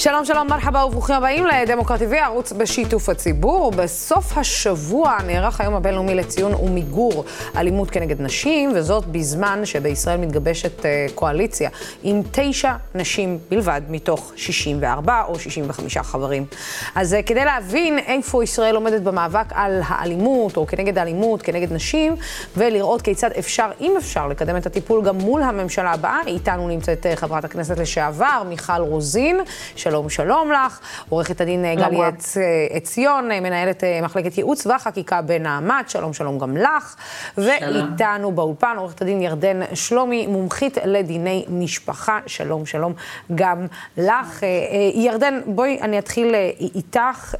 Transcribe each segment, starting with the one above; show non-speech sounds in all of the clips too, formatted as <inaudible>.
שלום, שלום, מרחבה וברוכים הבאים לדמוקרטי ערוץ בשיתוף הציבור. בסוף השבוע נערך היום הבינלאומי לציון ומיגור אלימות כנגד נשים, וזאת בזמן שבישראל מתגבשת אה, קואליציה עם תשע נשים בלבד מתוך 64 או 65 חברים. אז אה, כדי להבין איפה ישראל עומדת במאבק על האלימות, או כנגד האלימות, כנגד נשים, ולראות כיצד אפשר, אם אפשר, לקדם את הטיפול גם מול הממשלה הבאה, איתנו נמצאת אה, חברת הכנסת לשעבר, מיכל רוזין. שלום, שלום לך. עורכת הדין אה, גלי עציון, אה, מנהלת אה, מחלקת ייעוץ והחקיקה בנעמת, שלום, שלום גם לך. ואיתנו באולפן עורכת הדין ירדן שלומי, מומחית לדיני משפחה, שלום, שלום גם לך. ירדן, בואי אני אתחיל איתך.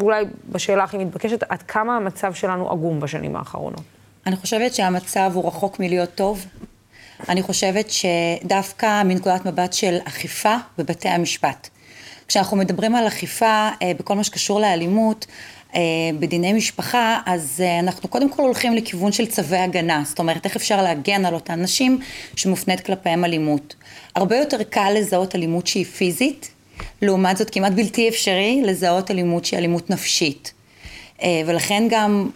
אולי בשאלה הכי מתבקשת, עד כמה המצב שלנו עגום בשנים האחרונות? אני חושבת שהמצב הוא רחוק מלהיות טוב. אני חושבת שדווקא מנקודת מבט של אכיפה בבתי המשפט. כשאנחנו מדברים על אכיפה אה, בכל מה שקשור לאלימות, אה, בדיני משפחה, אז אה, אנחנו קודם כל הולכים לכיוון של צווי הגנה. זאת אומרת, איך אפשר להגן על אותן נשים שמופנית כלפיהם אלימות. הרבה יותר קל לזהות אלימות שהיא פיזית, לעומת זאת כמעט בלתי אפשרי לזהות אלימות שהיא אלימות נפשית. ולכן גם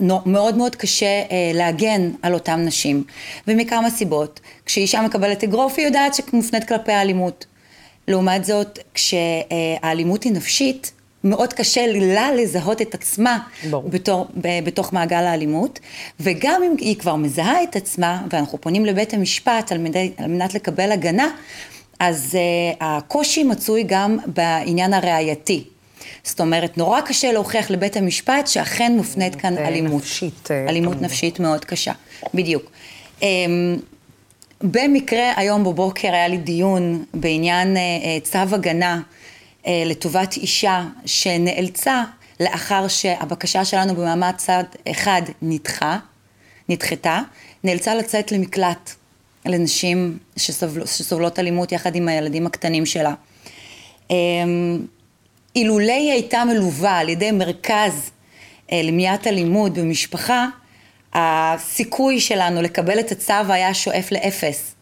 מאוד מאוד קשה אה, להגן על אותן נשים, ומכמה סיבות. כשאישה מקבלת אגרוף היא יודעת שמופנית כלפי האלימות. לעומת זאת, כשהאלימות היא נפשית, מאוד קשה לה לזהות את עצמה בתור, בתוך מעגל האלימות, וגם אם היא כבר מזהה את עצמה, ואנחנו פונים לבית המשפט על מנת, על מנת לקבל הגנה, אז uh, הקושי מצוי גם בעניין הראייתי. זאת אומרת, נורא קשה להוכיח לבית המשפט שאכן מופנית כאן אלימות. נפשית. אה, אלימות כמובן. נפשית מאוד קשה, בדיוק. אמ, במקרה היום בבוקר היה לי דיון בעניין אה, אה, צו הגנה לטובת אישה שנאלצה לאחר שהבקשה שלנו במעמד צד אחד נדחה, נדחתה, נאלצה לצאת למקלט לנשים שסובל, שסובלות אלימות יחד עם הילדים הקטנים שלה. אילולא היא הייתה מלווה על ידי מרכז אה, למניעת אלימות במשפחה, הסיכוי שלנו לקבל את הצו היה שואף לאפס.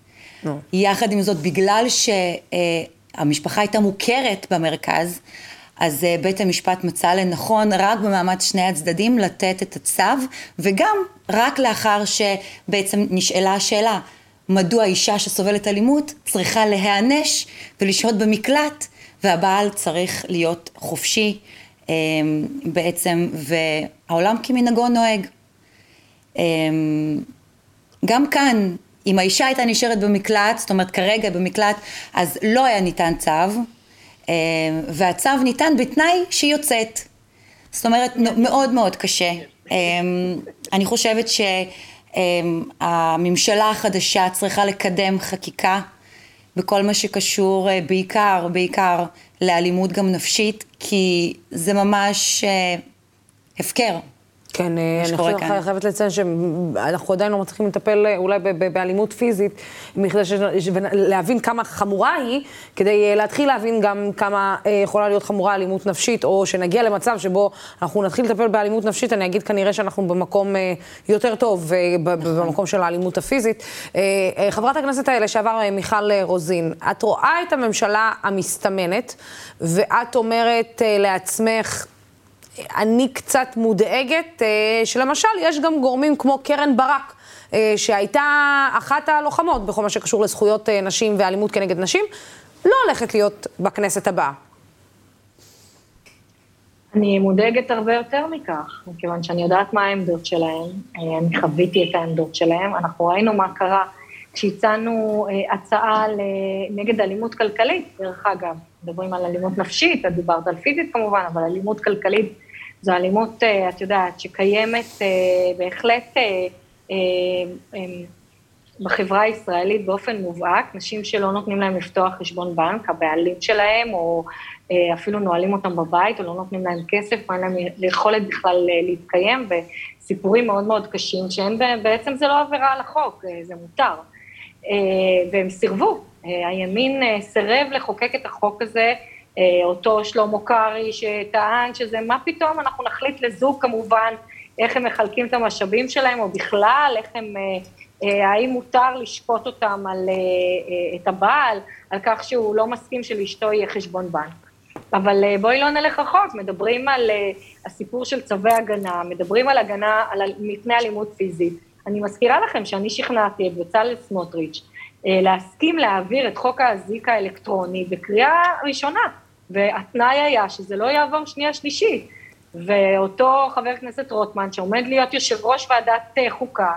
No. יחד עם זאת, בגלל שהמשפחה הייתה מוכרת במרכז, אז אה, בית המשפט מצא לנכון רק במעמד שני הצדדים לתת את הצו, וגם רק לאחר שבעצם נשאלה השאלה, מדוע אישה שסובלת אלימות צריכה להיענש ולשהות במקלט והבעל צריך להיות חופשי אמ, בעצם, והעולם כמנהגו נוהג. אמ, גם כאן, אם האישה הייתה נשארת במקלט, זאת אומרת כרגע במקלט, אז לא היה ניתן צו, אמ, והצו ניתן בתנאי שהיא יוצאת. זאת אומרת, מאוד מאוד קשה. אני חושבת שהממשלה החדשה צריכה לקדם חקיקה בכל מה שקשור אה, בעיקר, בעיקר לאלימות גם נפשית, כי זה ממש אה, הפקר. כן, אה, אני חייבת לציין שאנחנו עדיין לא מצליחים לטפל אה, אולי באלימות פיזית, מכדי להבין כמה חמורה היא, כדי אה, להתחיל להבין גם כמה יכולה להיות חמורה אלימות נפשית, או שנגיע למצב שבו אנחנו נתחיל לטפל באלימות נפשית, אני אגיד כנראה שאנחנו במקום יותר טוב, נכון. במקום של האלימות הפיזית. חברת הכנסת לשעבר מיכל רוזין, את רואה את הממשלה המסתמנת, ואת אומרת לעצמך, אני קצת מודאגת, אה, שלמשל יש גם גורמים כמו קרן ברק, אה, שהייתה אחת הלוחמות בכל מה שקשור לזכויות אה, נשים ואלימות כנגד נשים, לא הולכת להיות בכנסת הבאה. אני מודאגת הרבה יותר מכך, מכיוון שאני יודעת מה העמדות שלהם, אני חוויתי את העמדות שלהם, אנחנו ראינו מה קרה כשהצענו הצעה נגד אלימות כלכלית, דרך אגב, מדברים על אלימות נפשית, את דיברת על פיזית כמובן, אבל אלימות כלכלית זו אלימות, אה, את יודעת, שקיימת אה, בהחלט אה, בחברה הישראלית באופן מובהק, נשים שלא נותנים להם לפתוח חשבון בנק, הבעלים שלהם, או אפילו נועלים אותם בבית, או לא נותנים להם כסף, אין להם יכולת בכלל להתקיים, וסיפורים מאוד מאוד קשים, שהם בעצם זה לא עבירה על החוק, זה מותר. והם סירבו, הימין סירב לחוקק את החוק הזה, אותו שלמה קרעי שטען שזה מה פתאום אנחנו נחליט לזוג כמובן איך הם מחלקים את המשאבים שלהם או בכלל איך הם אה, האם מותר לשפוט אותם על, את הבעל, על כך שהוא לא מסכים שלאשתו יהיה חשבון בנק. אבל בואי לא נלך רחוק, מדברים על הסיפור של צווי הגנה, מדברים על הגנה על, מפני אלימות פיזית. אני מזכירה לכם שאני שכנעתי את בצלאל סמוטריץ' להסכים להעביר את חוק האזיק האלקטרוני בקריאה ראשונה, והתנאי היה שזה לא יעבור שנייה שלישית. ואותו חבר כנסת רוטמן, שעומד להיות יושב ראש ועדת חוקה,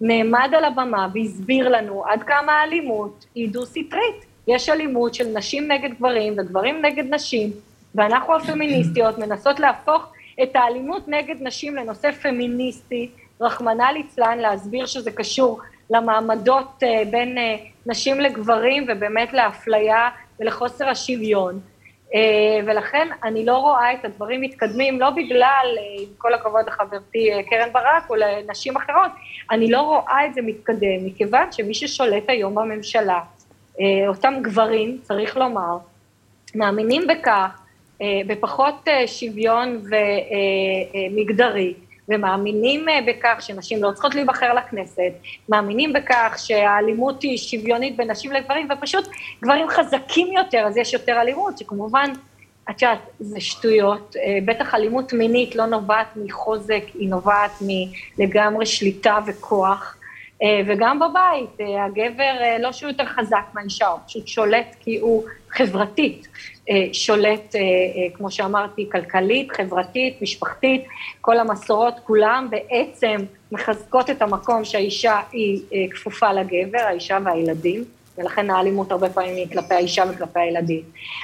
נעמד על הבמה והסביר לנו עד כמה האלימות היא דו-סטרית. יש אלימות של נשים נגד גברים וגברים נגד נשים, ואנחנו הפמיניסטיות <clears throat> מנסות להפוך את האלימות נגד נשים לנושא פמיניסטי, רחמנא ליצלן, להסביר שזה קשור למעמדות בין נשים לגברים ובאמת לאפליה ולחוסר השוויון. ולכן אני לא רואה את הדברים מתקדמים, לא בגלל, עם כל הכבוד לחברתי קרן ברק או לנשים אחרות, אני לא רואה את זה מתקדם, מכיוון שמי ששולט היום בממשלה, אותם גברים, צריך לומר, מאמינים בכך, בפחות שוויון ומגדרי, ומאמינים בכך שנשים לא צריכות להיבחר לכנסת, מאמינים בכך שהאלימות היא שוויונית בין נשים לגברים, ופשוט גברים חזקים יותר, אז יש יותר אלימות, שכמובן, את יודעת, זה שטויות, בטח אלימות מינית לא נובעת מחוזק, היא נובעת מלגמרי שליטה וכוח, וגם בבית, הגבר לא שהוא יותר חזק מהאישה, הוא פשוט שולט כי הוא חברתית, שולט, כמו שאמרתי, כלכלית, חברתית, משפחתית, כל המסורות כולם בעצם מחזקות את המקום שהאישה היא כפופה לגבר, האישה והילדים, ולכן האלימות הרבה פעמים היא כלפי האישה וכלפי הילדים.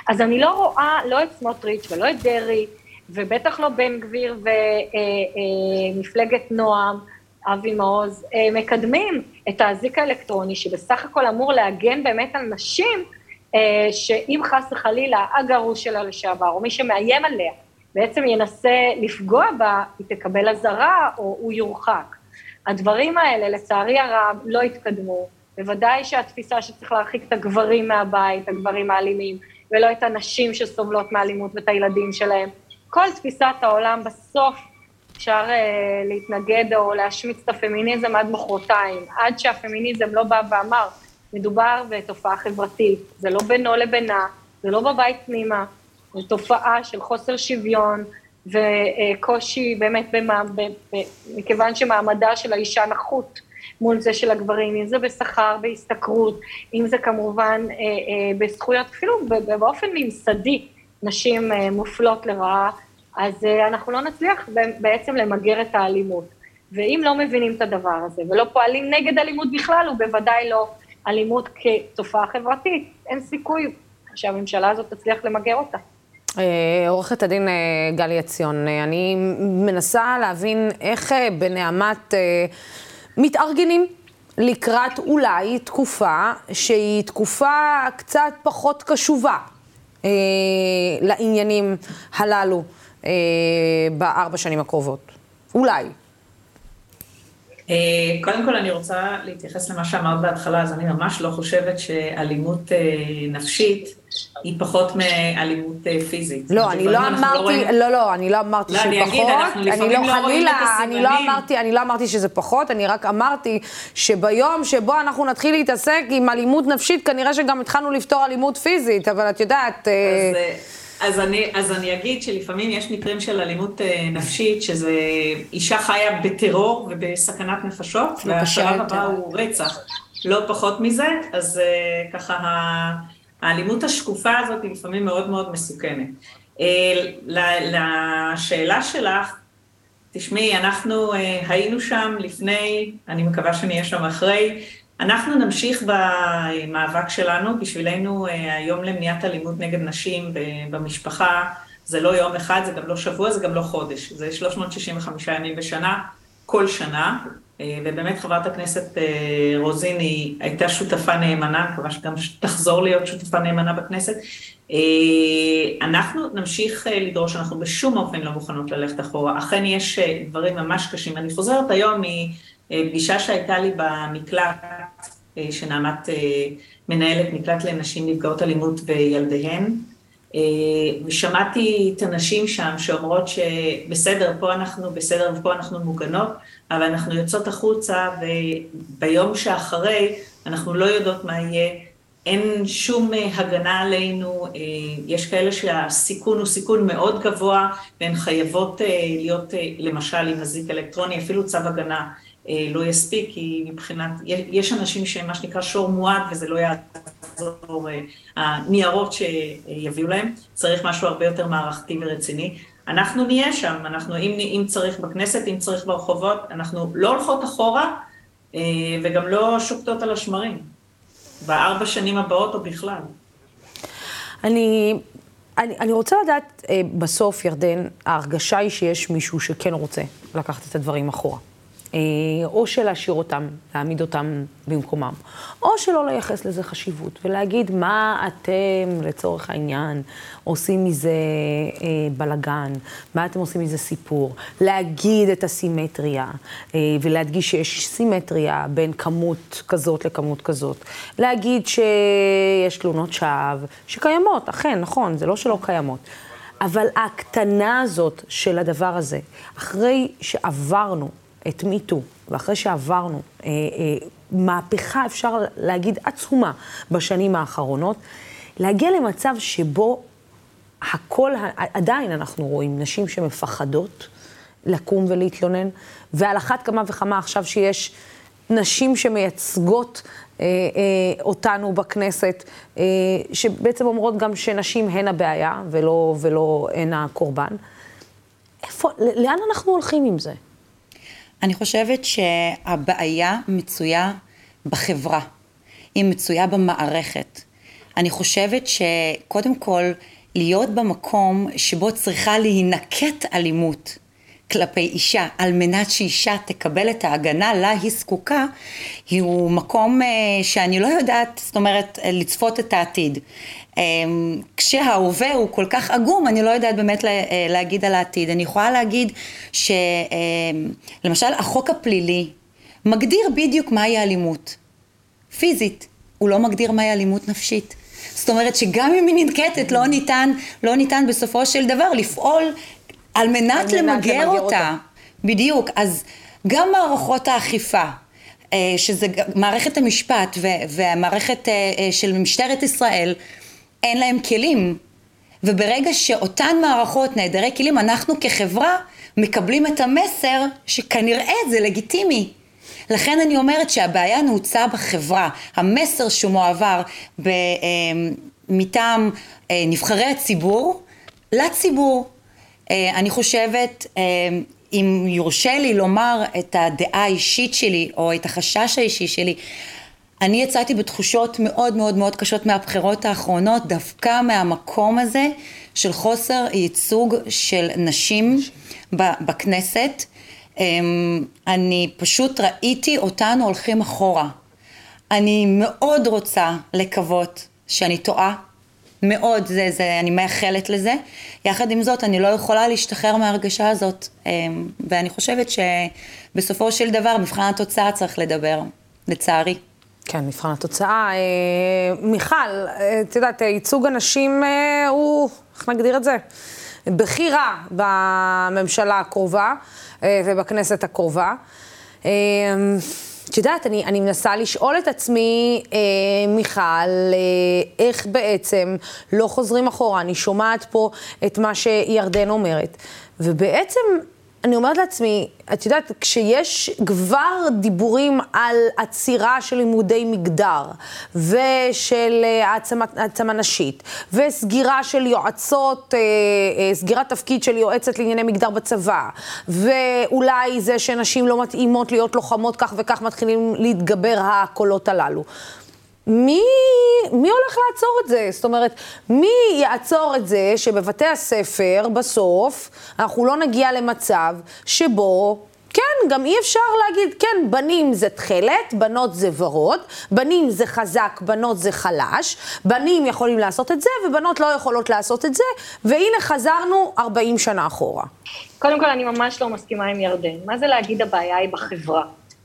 אז אני לא רואה לא את סמוטריץ' ולא את דרעי, ובטח לא בן גביר ומפלגת נועם, אבי מעוז, מקדמים את האזיק האלקטרוני, שבסך הכל אמור להגן באמת על נשים, שאם חס וחלילה הגרוש שלה לשעבר, או מי שמאיים עליה, בעצם ינסה לפגוע בה, היא תקבל אזהרה או הוא יורחק. הדברים האלה, לצערי הרב, לא התקדמו. בוודאי שהתפיסה שצריך להרחיק את הגברים מהבית, הגברים האלימים, ולא את הנשים שסובלות מאלימות ואת הילדים שלהם. כל תפיסת העולם בסוף אפשר uh, להתנגד או להשמיץ את הפמיניזם עד מחרתיים, עד שהפמיניזם לא בא ואמר, מדובר בתופעה חברתית, זה לא בינו לבינה, זה לא בבית פנימה, זו תופעה של חוסר שוויון וקושי באמת, במה, ב, ב, מכיוון שמעמדה של האישה נחות מול זה של הגברים, אם זה בשכר, בהשתכרות, אם זה כמובן אה, אה, בזכויות, אפילו באופן ממסדי, נשים אה, מופלות לרעה, אז אה, אנחנו לא נצליח בעצם למגר את האלימות. ואם לא מבינים את הדבר הזה ולא פועלים נגד אלימות בכלל, ובוודאי לא אלימות כתופעה חברתית, אין סיכוי שהממשלה הזאת תצליח למגר אותה. עורכת הדין גלי עציון, אני מנסה להבין איך בנעמת מתארגנים לקראת אולי תקופה שהיא תקופה קצת פחות קשובה לעניינים הללו בארבע שנים הקרובות. אולי. קודם כל אני רוצה להתייחס למה שאמרת בהתחלה, אז אני ממש לא חושבת שאלימות נפשית היא פחות מאלימות פיזית. לא, אני לא אמרתי, לא, לא, אני לא אמרתי שהיא פחות. לא, אני אגיד, אנחנו לפעמים לא רואים את הסימנים. אני לא אמרתי שזה פחות, אני רק אמרתי שביום שבו אנחנו נתחיל להתעסק עם אלימות נפשית, כנראה שגם התחלנו לפתור אלימות פיזית, אבל את יודעת... אז אני, אז אני אגיד שלפעמים יש מקרים של אלימות נפשית, שזה אישה חיה בטרור ובסכנת נפשות, והשלב הבא הוא רצח, לא פחות מזה, אז ככה האלימות השקופה הזאת היא לפעמים מאוד מאוד מסוכנת. לשאלה שלך, תשמעי, אנחנו היינו שם לפני, אני מקווה שנהיה שם אחרי, אנחנו נמשיך במאבק שלנו, בשבילנו היום למניעת אלימות נגד נשים במשפחה, זה לא יום אחד, זה גם לא שבוע, זה גם לא חודש, זה 365 ימים בשנה, כל שנה, ובאמת חברת הכנסת רוזין היא הייתה שותפה נאמנה, מקווה שגם תחזור להיות שותפה נאמנה בכנסת. אנחנו נמשיך לדרוש, אנחנו בשום אופן לא מוכנות ללכת אחורה, אכן יש דברים ממש קשים. אני חוזרת היום מפגישה שהייתה לי במקלט, שנעמת מנהלת מקלט לנשים נפגעות אלימות וילדיהן, ושמעתי את הנשים שם שאומרות שבסדר, פה אנחנו בסדר ופה אנחנו מוגנות, אבל אנחנו יוצאות החוצה וביום שאחרי אנחנו לא יודעות מה יהיה, אין שום הגנה עלינו, יש כאלה שהסיכון הוא סיכון מאוד גבוה והן חייבות להיות למשל עם אזיק אלקטרוני, אפילו צו הגנה לא יספיק, כי מבחינת, יש אנשים שהם מה שנקרא שור מועד וזה לא יעזור, הניירות שיביאו להם, צריך משהו הרבה יותר מערכתי ורציני. אנחנו נהיה שם, אנחנו אם, אם צריך בכנסת, אם צריך ברחובות, אנחנו לא הולכות אחורה וגם לא שוקטות על השמרים, בארבע שנים הבאות או בכלל. אני, אני, אני רוצה לדעת, בסוף, ירדן, ההרגשה היא שיש מישהו שכן רוצה לקחת את הדברים אחורה. אה, או שלהשאיר אותם, להעמיד אותם במקומם, או שלא לייחס לזה חשיבות, ולהגיד מה אתם, לצורך העניין, עושים מזה אה, בלגן, מה אתם עושים מזה סיפור, להגיד את הסימטריה, אה, ולהדגיש שיש סימטריה בין כמות כזאת לכמות כזאת, להגיד שיש תלונות שווא, שקיימות, אכן, נכון, זה לא שלא קיימות. אבל ההקטנה הזאת של הדבר הזה, אחרי שעברנו את מיטו, ואחרי שעברנו אה, אה, מהפכה, אפשר להגיד, עצומה בשנים האחרונות, להגיע למצב שבו הכל, עדיין אנחנו רואים נשים שמפחדות לקום ולהתלונן, ועל אחת כמה וכמה עכשיו שיש נשים שמייצגות אה, אה, אותנו בכנסת, אה, שבעצם אומרות גם שנשים הן הבעיה ולא, ולא הן הקורבן. איפה, לאן אנחנו הולכים עם זה? אני חושבת שהבעיה מצויה בחברה, היא מצויה במערכת. אני חושבת שקודם כל, להיות במקום שבו צריכה להינקט אלימות כלפי אישה, על מנת שאישה תקבל את ההגנה לה היא זקוקה, הוא מקום אה, שאני לא יודעת, זאת אומרת, לצפות את העתיד. אמ, כשההווה הוא כל כך עגום, אני לא יודעת באמת אה, להגיד על העתיד. אני יכולה להגיד שלמשל החוק הפלילי מגדיר בדיוק מהי אלימות פיזית, הוא לא מגדיר מהי אלימות נפשית. זאת אומרת שגם אם היא ננקטת, לא ניתן, לא ניתן בסופו של דבר לפעול על מנת, על מנת למגר, למגר אותה. אותה. בדיוק. אז גם מערכות האכיפה, אה, שזה מערכת המשפט והמערכת אה, של משטרת ישראל, אין להם כלים. וברגע שאותן מערכות נעדרי כלים, אנחנו כחברה מקבלים את המסר שכנראה זה לגיטימי. לכן אני אומרת שהבעיה נעוצה בחברה. המסר שהוא מועבר ב, אה, מטעם אה, נבחרי הציבור לציבור. אה, אני חושבת, אה, אם יורשה לי לומר את הדעה האישית שלי או את החשש האישי שלי, אני יצאתי בתחושות מאוד מאוד מאוד קשות מהבחירות האחרונות, דווקא מהמקום הזה של חוסר ייצוג של נשים בכנסת. אמ, אני פשוט ראיתי אותנו הולכים אחורה. אני מאוד רוצה לקוות שאני טועה, מאוד, זה, זה, אני מייחלת לזה. יחד עם זאת, אני לא יכולה להשתחרר מההרגשה הזאת, אמ, ואני חושבת שבסופו של דבר מבחן התוצאה צריך לדבר, לצערי. כן, מבחן התוצאה. אה, מיכל, אה, את יודעת, ייצוג הנשים אה, הוא, איך נגדיר את זה? בכי רע בממשלה הקרובה ובכנסת הקרובה. את יודעת, אני, אני מנסה לשאול את עצמי, אה, מיכל, אה, איך בעצם לא חוזרים אחורה. אני שומעת פה את מה שירדן אומרת, ובעצם אני אומרת לעצמי, את יודעת, כשיש כבר דיבורים על עצירה של לימודי מגדר ושל אה, העצמה, נשית וסגירה של יועצות, אה, אה, סגירת תפקיד של יועצת לענייני מגדר בצבא ואולי זה שנשים לא מתאימות להיות לוחמות כך וכך מתחילים להתגבר הקולות הללו. מי, מי הולך לעצור את זה? זאת אומרת, מי יעצור את זה שבבתי הספר, בסוף, אנחנו לא נגיע למצב שבו כן, גם אי אפשר להגיד, כן, בנים זה תכלת, בנות זה ורוד, בנים זה חזק, בנות זה חלש, בנים יכולים לעשות את זה, ובנות לא יכולות לעשות את זה, והנה חזרנו 40 שנה אחורה. קודם כל, אני ממש לא מסכימה עם ירדן. מה זה להגיד הבעיה היא בחברה?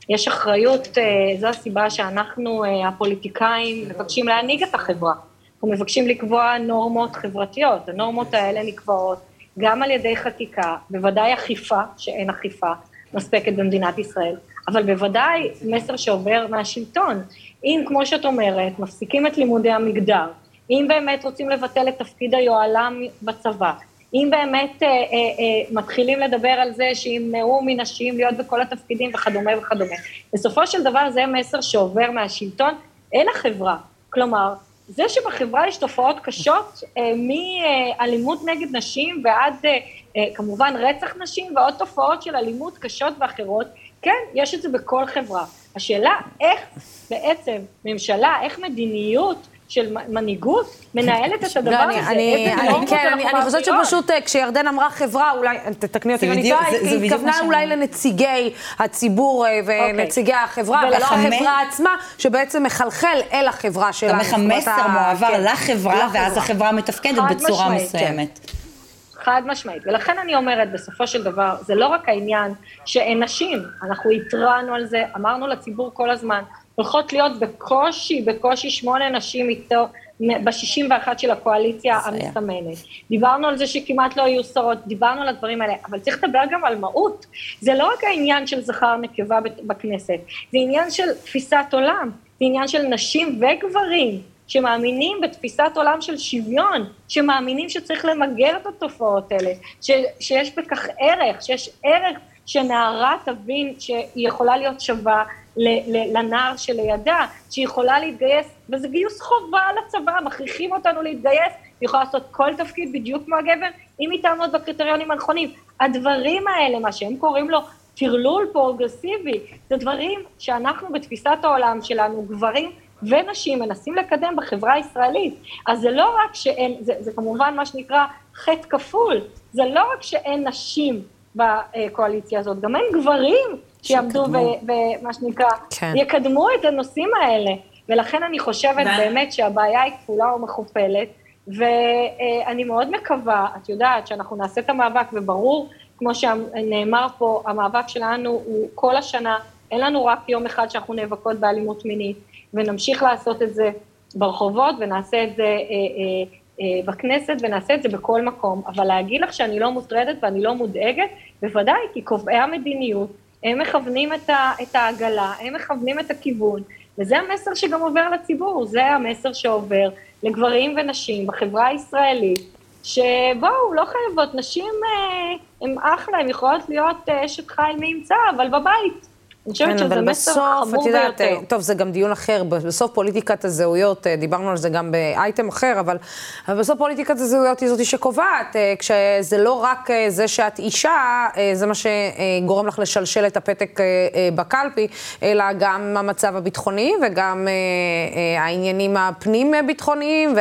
יש אחריות, אה, זו הסיבה שאנחנו, אה, הפוליטיקאים, מבקשים להנהיג את החברה. אנחנו מבקשים לקבוע נורמות חברתיות. הנורמות האלה נקבעות גם על ידי חקיקה, בוודאי אכיפה, שאין אכיפה מספקת במדינת ישראל, אבל בוודאי מסר שעובר מהשלטון. אם, כמו שאת אומרת, מפסיקים את לימודי המגדר, אם באמת רוצים לבטל את תפקיד היוהל"ם בצבא, אם באמת אה, אה, אה, מתחילים לדבר על זה שימנעו מנשים להיות בכל התפקידים וכדומה וכדומה. בסופו של דבר זה מסר שעובר מהשלטון אל החברה. כלומר, זה שבחברה יש תופעות קשות, אה, מאלימות נגד נשים ועד אה, אה, כמובן רצח נשים ועוד תופעות של אלימות קשות ואחרות, כן, יש את זה בכל חברה. השאלה איך בעצם ממשלה, איך מדיניות של מנהיגות מנהלת את הדבר הזה. אני, אני, כן, אני, אני חושבת שפשוט אה, כשירדן אמרה חברה, אולי, תתקני אותי אם אני טועה, היא התכוונה אולי לנציגי הציבור אה, ונציגי אוקיי. החברה, ולא החברה עצמה, שבעצם מחלחל אל החברה שלנו. גם איך המסר מועבר כן. לחברה, ואז החברה מתפקדת בצורה מסוימת. חד משמעית. ולכן אני אומרת, בסופו של דבר, זה לא רק העניין שאין נשים, אנחנו התרענו על זה, אמרנו לציבור כל הזמן, הולכות להיות בקושי, בקושי שמונה נשים איתו, ב-61 של הקואליציה המסמנת. דיברנו על זה שכמעט לא היו שרות, דיברנו על הדברים האלה, אבל צריך לדבר גם על מהות. זה לא רק העניין של זכר נקבה בכנסת, זה עניין של תפיסת עולם, זה עניין של נשים וגברים. שמאמינים בתפיסת עולם של שוויון, שמאמינים שצריך למגר את התופעות האלה, ש, שיש בכך ערך, שיש ערך שנערה תבין שהיא יכולה להיות שווה לנער שלידה, שהיא יכולה להתגייס, וזה גיוס חובה לצבא, מכריחים אותנו להתגייס, היא יכולה לעשות כל תפקיד בדיוק כמו הגבר, אם היא תעמוד בקריטריונים הנכונים. הדברים האלה, מה שהם קוראים לו טרלול פרוגרסיבי, זה דברים שאנחנו בתפיסת העולם שלנו, גברים ונשים, מנסים לקדם בחברה הישראלית. אז זה לא רק שאין, זה, זה כמובן מה שנקרא חטא כפול, זה לא רק שאין נשים בקואליציה הזאת, גם אין גברים שיעמדו ומה שנקרא, כן. יקדמו את הנושאים האלה. ולכן אני חושבת באמת שהבעיה היא כפולה ומכופלת, ואני מאוד מקווה, את יודעת, שאנחנו נעשה את המאבק, וברור, כמו שנאמר פה, המאבק שלנו הוא כל השנה, אין לנו רק יום אחד שאנחנו נאבקות באלימות מינית, ונמשיך לעשות את זה ברחובות, ונעשה את זה אה, אה, אה, בכנסת, ונעשה את זה בכל מקום. אבל להגיד לך שאני לא מוטרדת ואני לא מודאגת, בוודאי, כי קובעי המדיניות, הם מכוונים את, את העגלה, הם מכוונים את הכיוון, וזה המסר שגם עובר לציבור, זה המסר שעובר לגברים ונשים בחברה הישראלית, שבואו, לא חייבות, נשים הן אה, אחלה, הן יכולות להיות אה, אשת חיל מי ימצא, אבל בבית. אני חושבת כן, שזה מסר בסוף, חמור יודעת, ביותר. טוב, זה גם דיון אחר, בסוף פוליטיקת הזהויות, אה, דיברנו על זה גם באייטם אחר, אבל, אבל בסוף פוליטיקת הזהויות היא זאת שקובעת, אה, כשזה לא רק אה, זה שאת אישה, זה מה שגורם לך לשלשל את הפתק בקלפי, אלא גם המצב הביטחוני וגם העניינים הפנים-ביטחוניים,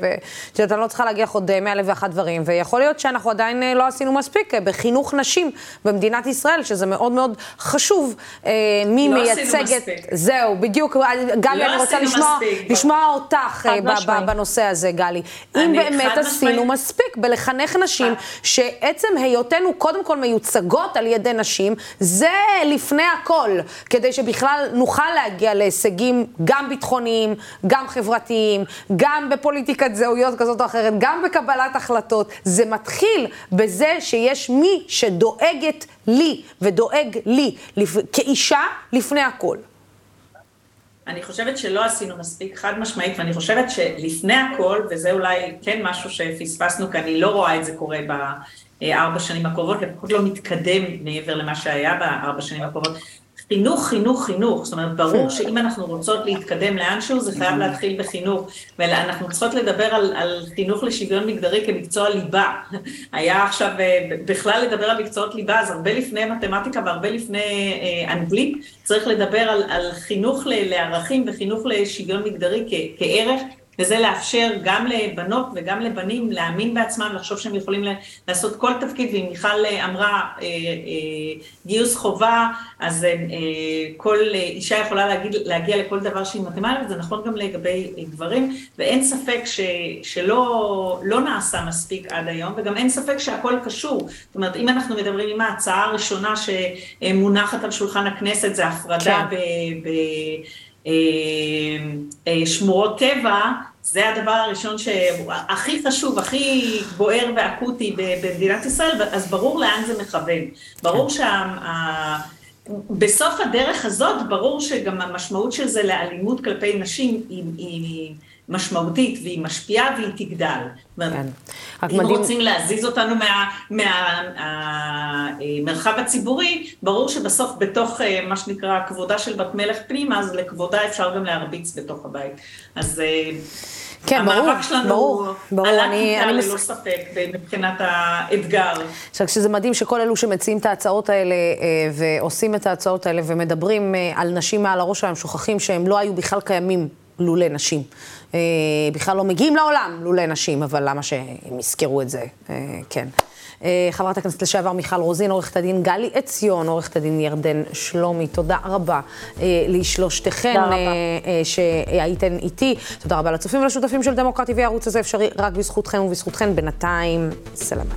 ואת יודעת, אני לא צריכה להגיד לך עוד ואחת דברים, ויכול להיות שאנחנו עדיין לא עשינו מספיק בחינוך נשים במדינת ישראל, שזה מאוד מאוד חשוב. אה, מי לא מייצגת... זהו, בדיוק, גלי, לא אני רוצה לשמוע, לשמוע אותך אה, בנושא הזה, גלי. אם באמת עשינו מספיק בלחנך נשים, שעצם היותנו קודם כל מיוצגות על ידי נשים, זה לפני הכל, כדי שבכלל נוכל להגיע להישגים גם ביטחוניים, גם חברתיים, גם בפוליטיקת זהויות כזאת או אחרת, גם בקבלת החלטות. זה מתחיל בזה שיש מי שדואגת לי ודואג לי כאישה לפני הכל. אני חושבת שלא עשינו מספיק חד משמעית, ואני חושבת שלפני הכל, וזה אולי כן משהו שפספסנו, כי אני לא רואה את זה קורה בארבע שנים הקרובות, לפחות לא מתקדם מעבר למה שהיה בארבע שנים הקרובות. חינוך, חינוך, חינוך. זאת אומרת, ברור שאם אנחנו רוצות להתקדם לאנשהו, זה חייב להתחיל בחינוך. ואנחנו צריכות לדבר על, על חינוך לשוויון מגדרי כמקצוע ליבה. <laughs> היה עכשיו אה, בכלל לדבר על מקצועות ליבה, אז הרבה לפני מתמטיקה והרבה לפני אה, אנגלית, צריך לדבר על, על חינוך לערכים וחינוך לשוויון מגדרי כ, כערך. וזה לאפשר גם לבנות וגם לבנים להאמין בעצמם, לחשוב שהם יכולים לעשות כל תפקיד, ואם מיכל אמרה אה, אה, גיוס חובה, אז אה, כל אישה יכולה להגיד, להגיע לכל דבר שהיא מתאימה זה נכון גם לגבי גברים, ואין ספק ש, שלא לא נעשה מספיק עד היום, וגם אין ספק שהכל קשור. זאת אומרת, אם אנחנו מדברים עם ההצעה הראשונה שמונחת על שולחן הכנסת, זה הפרדה כן. ב... ב אה, אה, שמורות טבע, זה הדבר הראשון שהכי חשוב, הכי בוער ואקוטי במדינת ישראל, אז ברור לאן זה מכוון. ברור כן. שה... בסוף הדרך הזאת, ברור שגם המשמעות של זה לאלימות כלפי נשים היא, היא משמעותית והיא משפיעה והיא תגדל. כן. אם מדהים... רוצים להזיז אותנו מהמרחב מה, מה, הציבורי, ברור שבסוף בתוך אה, מה שנקרא כבודה של בת מלך פנימה, אז לכבודה אפשר גם להרביץ בתוך הבית. אז... כן, ברור, המאבק שלנו ברור, ברור, עלה אני, אני ללא מס... ספק מבחינת האתגר. עכשיו, שזה מדהים שכל אלו שמציעים את ההצעות האלה אה, ועושים את ההצעות האלה ומדברים אה, על נשים מעל הראש שלהם, שוכחים שהם לא היו בכלל קיימים לולי נשים. אה, בכלל לא מגיעים לעולם לולי נשים, אבל למה שהם יזכרו את זה? כן. אה, חברת הכנסת לשעבר מיכל רוזין, עורכת הדין גלי עציון, עורכת הדין ירדן שלומי, תודה רבה אה, לשלושתכן אה, שהייתן איתי. תודה רבה לצופים ולשותפים של דמוקרטי והערוץ הזה אפשרי רק בזכותכם ובזכותכן. בינתיים, סלמה.